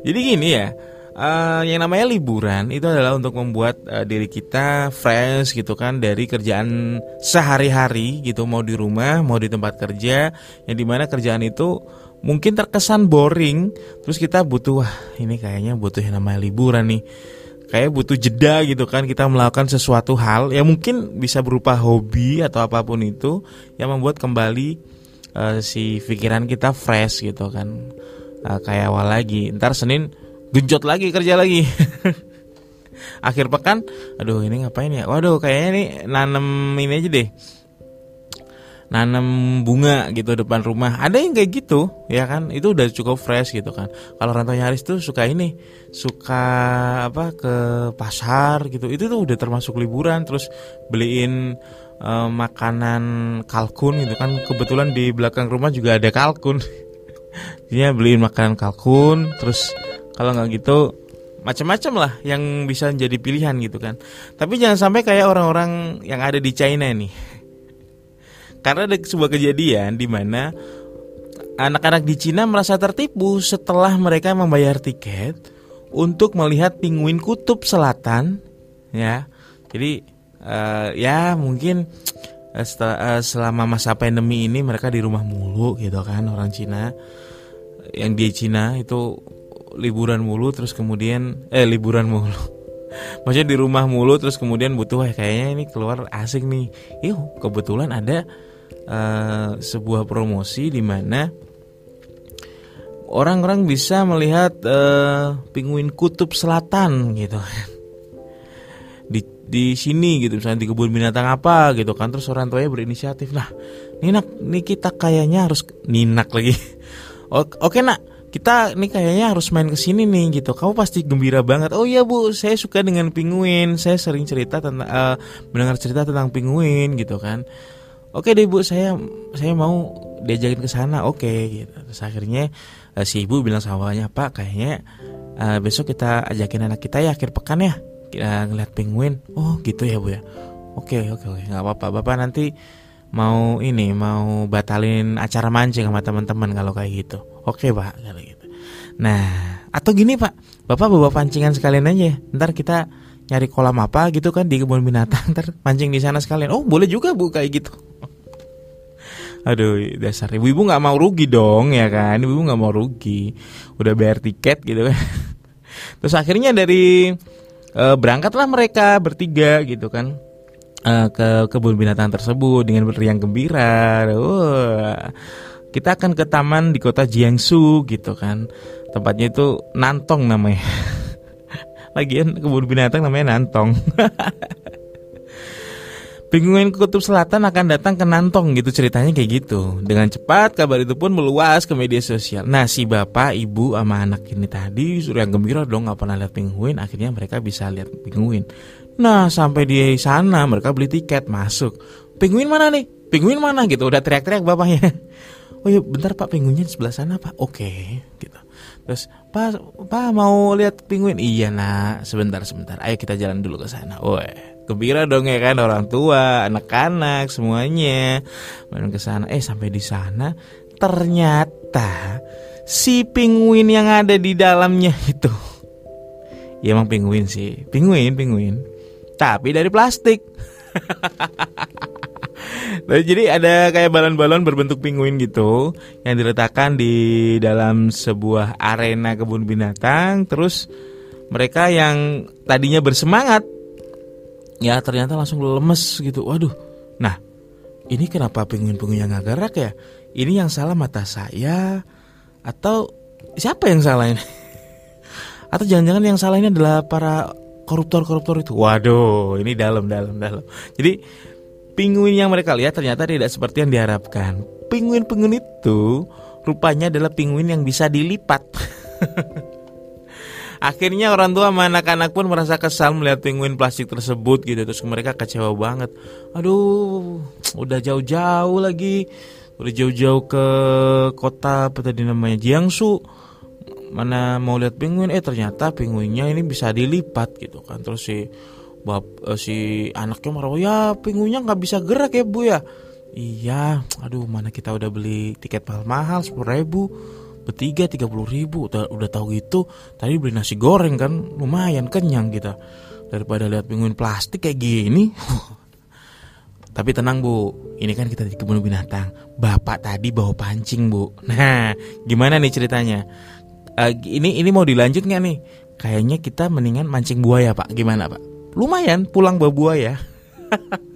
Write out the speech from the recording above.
Jadi gini ya, uh, yang namanya liburan itu adalah untuk membuat uh, diri kita fresh gitu kan dari kerjaan sehari-hari gitu. Mau di rumah mau di tempat kerja yang di mana kerjaan itu mungkin terkesan boring. Terus kita butuh wah ini kayaknya butuh yang namanya liburan nih. Kayak butuh jeda gitu kan kita melakukan sesuatu hal yang mungkin bisa berupa hobi atau apa pun itu yang membuat kembali uh, si pikiran kita fresh gitu kan. Uh, kayak awal lagi. Ntar Senin genjot lagi kerja lagi. Akhir pekan aduh ini ngapain ya? Waduh kayaknya nih nanem ini aja deh. Nanam bunga gitu depan rumah. Ada yang kayak gitu ya kan? Itu udah cukup fresh gitu kan. Kalau rantau nyaris tuh suka ini suka apa ke pasar gitu. Itu tuh udah termasuk liburan terus beliin uh, makanan kalkun gitu kan. Kebetulan di belakang rumah juga ada kalkun. Dia beliin makanan kalkun terus kalau nggak gitu macam-macam lah yang bisa jadi pilihan gitu kan. Tapi jangan sampai kayak orang-orang yang ada di China nih karena ada sebuah kejadian di mana anak-anak di Cina merasa tertipu setelah mereka membayar tiket untuk melihat pinguin kutub selatan ya. Jadi uh, ya mungkin uh, setelah, uh, selama masa pandemi ini mereka di rumah mulu gitu kan orang Cina. Yang di Cina itu liburan mulu terus kemudian eh liburan mulu. Maksudnya di rumah mulu terus kemudian butuh eh kayaknya ini keluar asik nih. Yuk kebetulan ada uh, sebuah promosi di mana orang-orang bisa melihat uh, pinguin kutub selatan gitu di di sini gitu misalnya di kebun binatang apa gitu kan terus orang tuanya berinisiatif nah ninak nih kita kayaknya harus ninak lagi oke, nak kita nih kayaknya harus main ke sini nih gitu. Kamu pasti gembira banget. Oh iya bu, saya suka dengan pinguin. Saya sering cerita tentang uh, mendengar cerita tentang pinguin gitu kan. Oke deh bu, saya saya mau diajakin ke sana. Oke gitu. Terus akhirnya uh, si ibu bilang sama bapaknya, Pak kayaknya uh, besok kita ajakin anak kita ya akhir pekan ya kita ngeliat pinguin. Oh gitu ya bu ya. Oke oke oke nggak apa-apa. Bapak nanti mau ini mau batalin acara mancing sama teman-teman kalau kayak gitu. Oke pak kalau gitu. Nah atau gini pak, bapak bawa pancingan sekalian aja. Ntar kita nyari kolam apa gitu kan di kebun binatang. Ntar mancing di sana sekalian. Oh boleh juga bu kayak gitu. Aduh dasar ibu-ibu nggak mau rugi dong ya kan Ibu nggak mau rugi Udah bayar tiket gitu kan Terus akhirnya dari e, Berangkatlah mereka bertiga gitu kan uh, ke kebun binatang tersebut dengan beriang gembira. Uh, kita akan ke taman di kota Jiangsu gitu kan. Tempatnya itu Nantong namanya. Lagian kebun binatang namanya Nantong. Pinguin kutub selatan akan datang ke Nantong gitu ceritanya kayak gitu. Dengan cepat kabar itu pun meluas ke media sosial. Nah si bapak, ibu, sama anak ini tadi sudah gembira dong nggak pernah lihat pinguin. Akhirnya mereka bisa lihat pinguin. Nah sampai di sana mereka beli tiket masuk. Penguin mana nih? Penguin mana gitu? Udah teriak-teriak bapaknya. Oh iya bentar pak penguinnya di sebelah sana pak. Oke gitu. Terus pak pak mau lihat penguin? Iya nak sebentar sebentar. Ayo kita jalan dulu ke sana. Wah gembira dong ya kan orang tua, anak-anak semuanya. Main ke sana. Eh sampai di sana ternyata si penguin yang ada di dalamnya itu. Ya emang penguin sih, penguin, penguin tapi dari plastik. Nah, jadi ada kayak balon-balon berbentuk penguin gitu yang diletakkan di dalam sebuah arena kebun binatang. Terus mereka yang tadinya bersemangat ya ternyata langsung lemes gitu. Waduh. Nah, ini kenapa penguin-penguin yang nggak gerak ya? Ini yang salah mata saya atau siapa yang salah ini? Atau jangan-jangan yang salah ini adalah para koruptor-koruptor itu. Waduh, ini dalam dalam dalam. Jadi penguin yang mereka lihat ternyata tidak seperti yang diharapkan. Penguin-penguin itu rupanya adalah penguin yang bisa dilipat. Akhirnya orang tua sama anak-anak pun merasa kesal melihat penguin plastik tersebut gitu. Terus mereka kecewa banget. Aduh udah jauh-jauh lagi. Udah jauh-jauh ke kota apa tadi namanya Jiangsu. Mana mau lihat penguin? Eh ternyata penguinnya ini bisa dilipat gitu kan. Terus si bab eh, si anaknya marah ya penguinnya nggak bisa gerak ya bu ya? Iya, aduh mana kita udah beli tiket mahal-mahal sepuluh ribu Bertiga tiga puluh ribu. Udah, udah tahu gitu Tadi beli nasi goreng kan. Lumayan kenyang kita. Daripada lihat penguin plastik kayak gini. Tapi tenang bu, ini kan kita di kebun binatang. Bapak tadi bawa pancing bu. Nah, gimana nih ceritanya? Uh, ini ini mau dilanjut nggak nih? Kayaknya kita mendingan mancing buaya pak, gimana pak? Lumayan pulang bawa buaya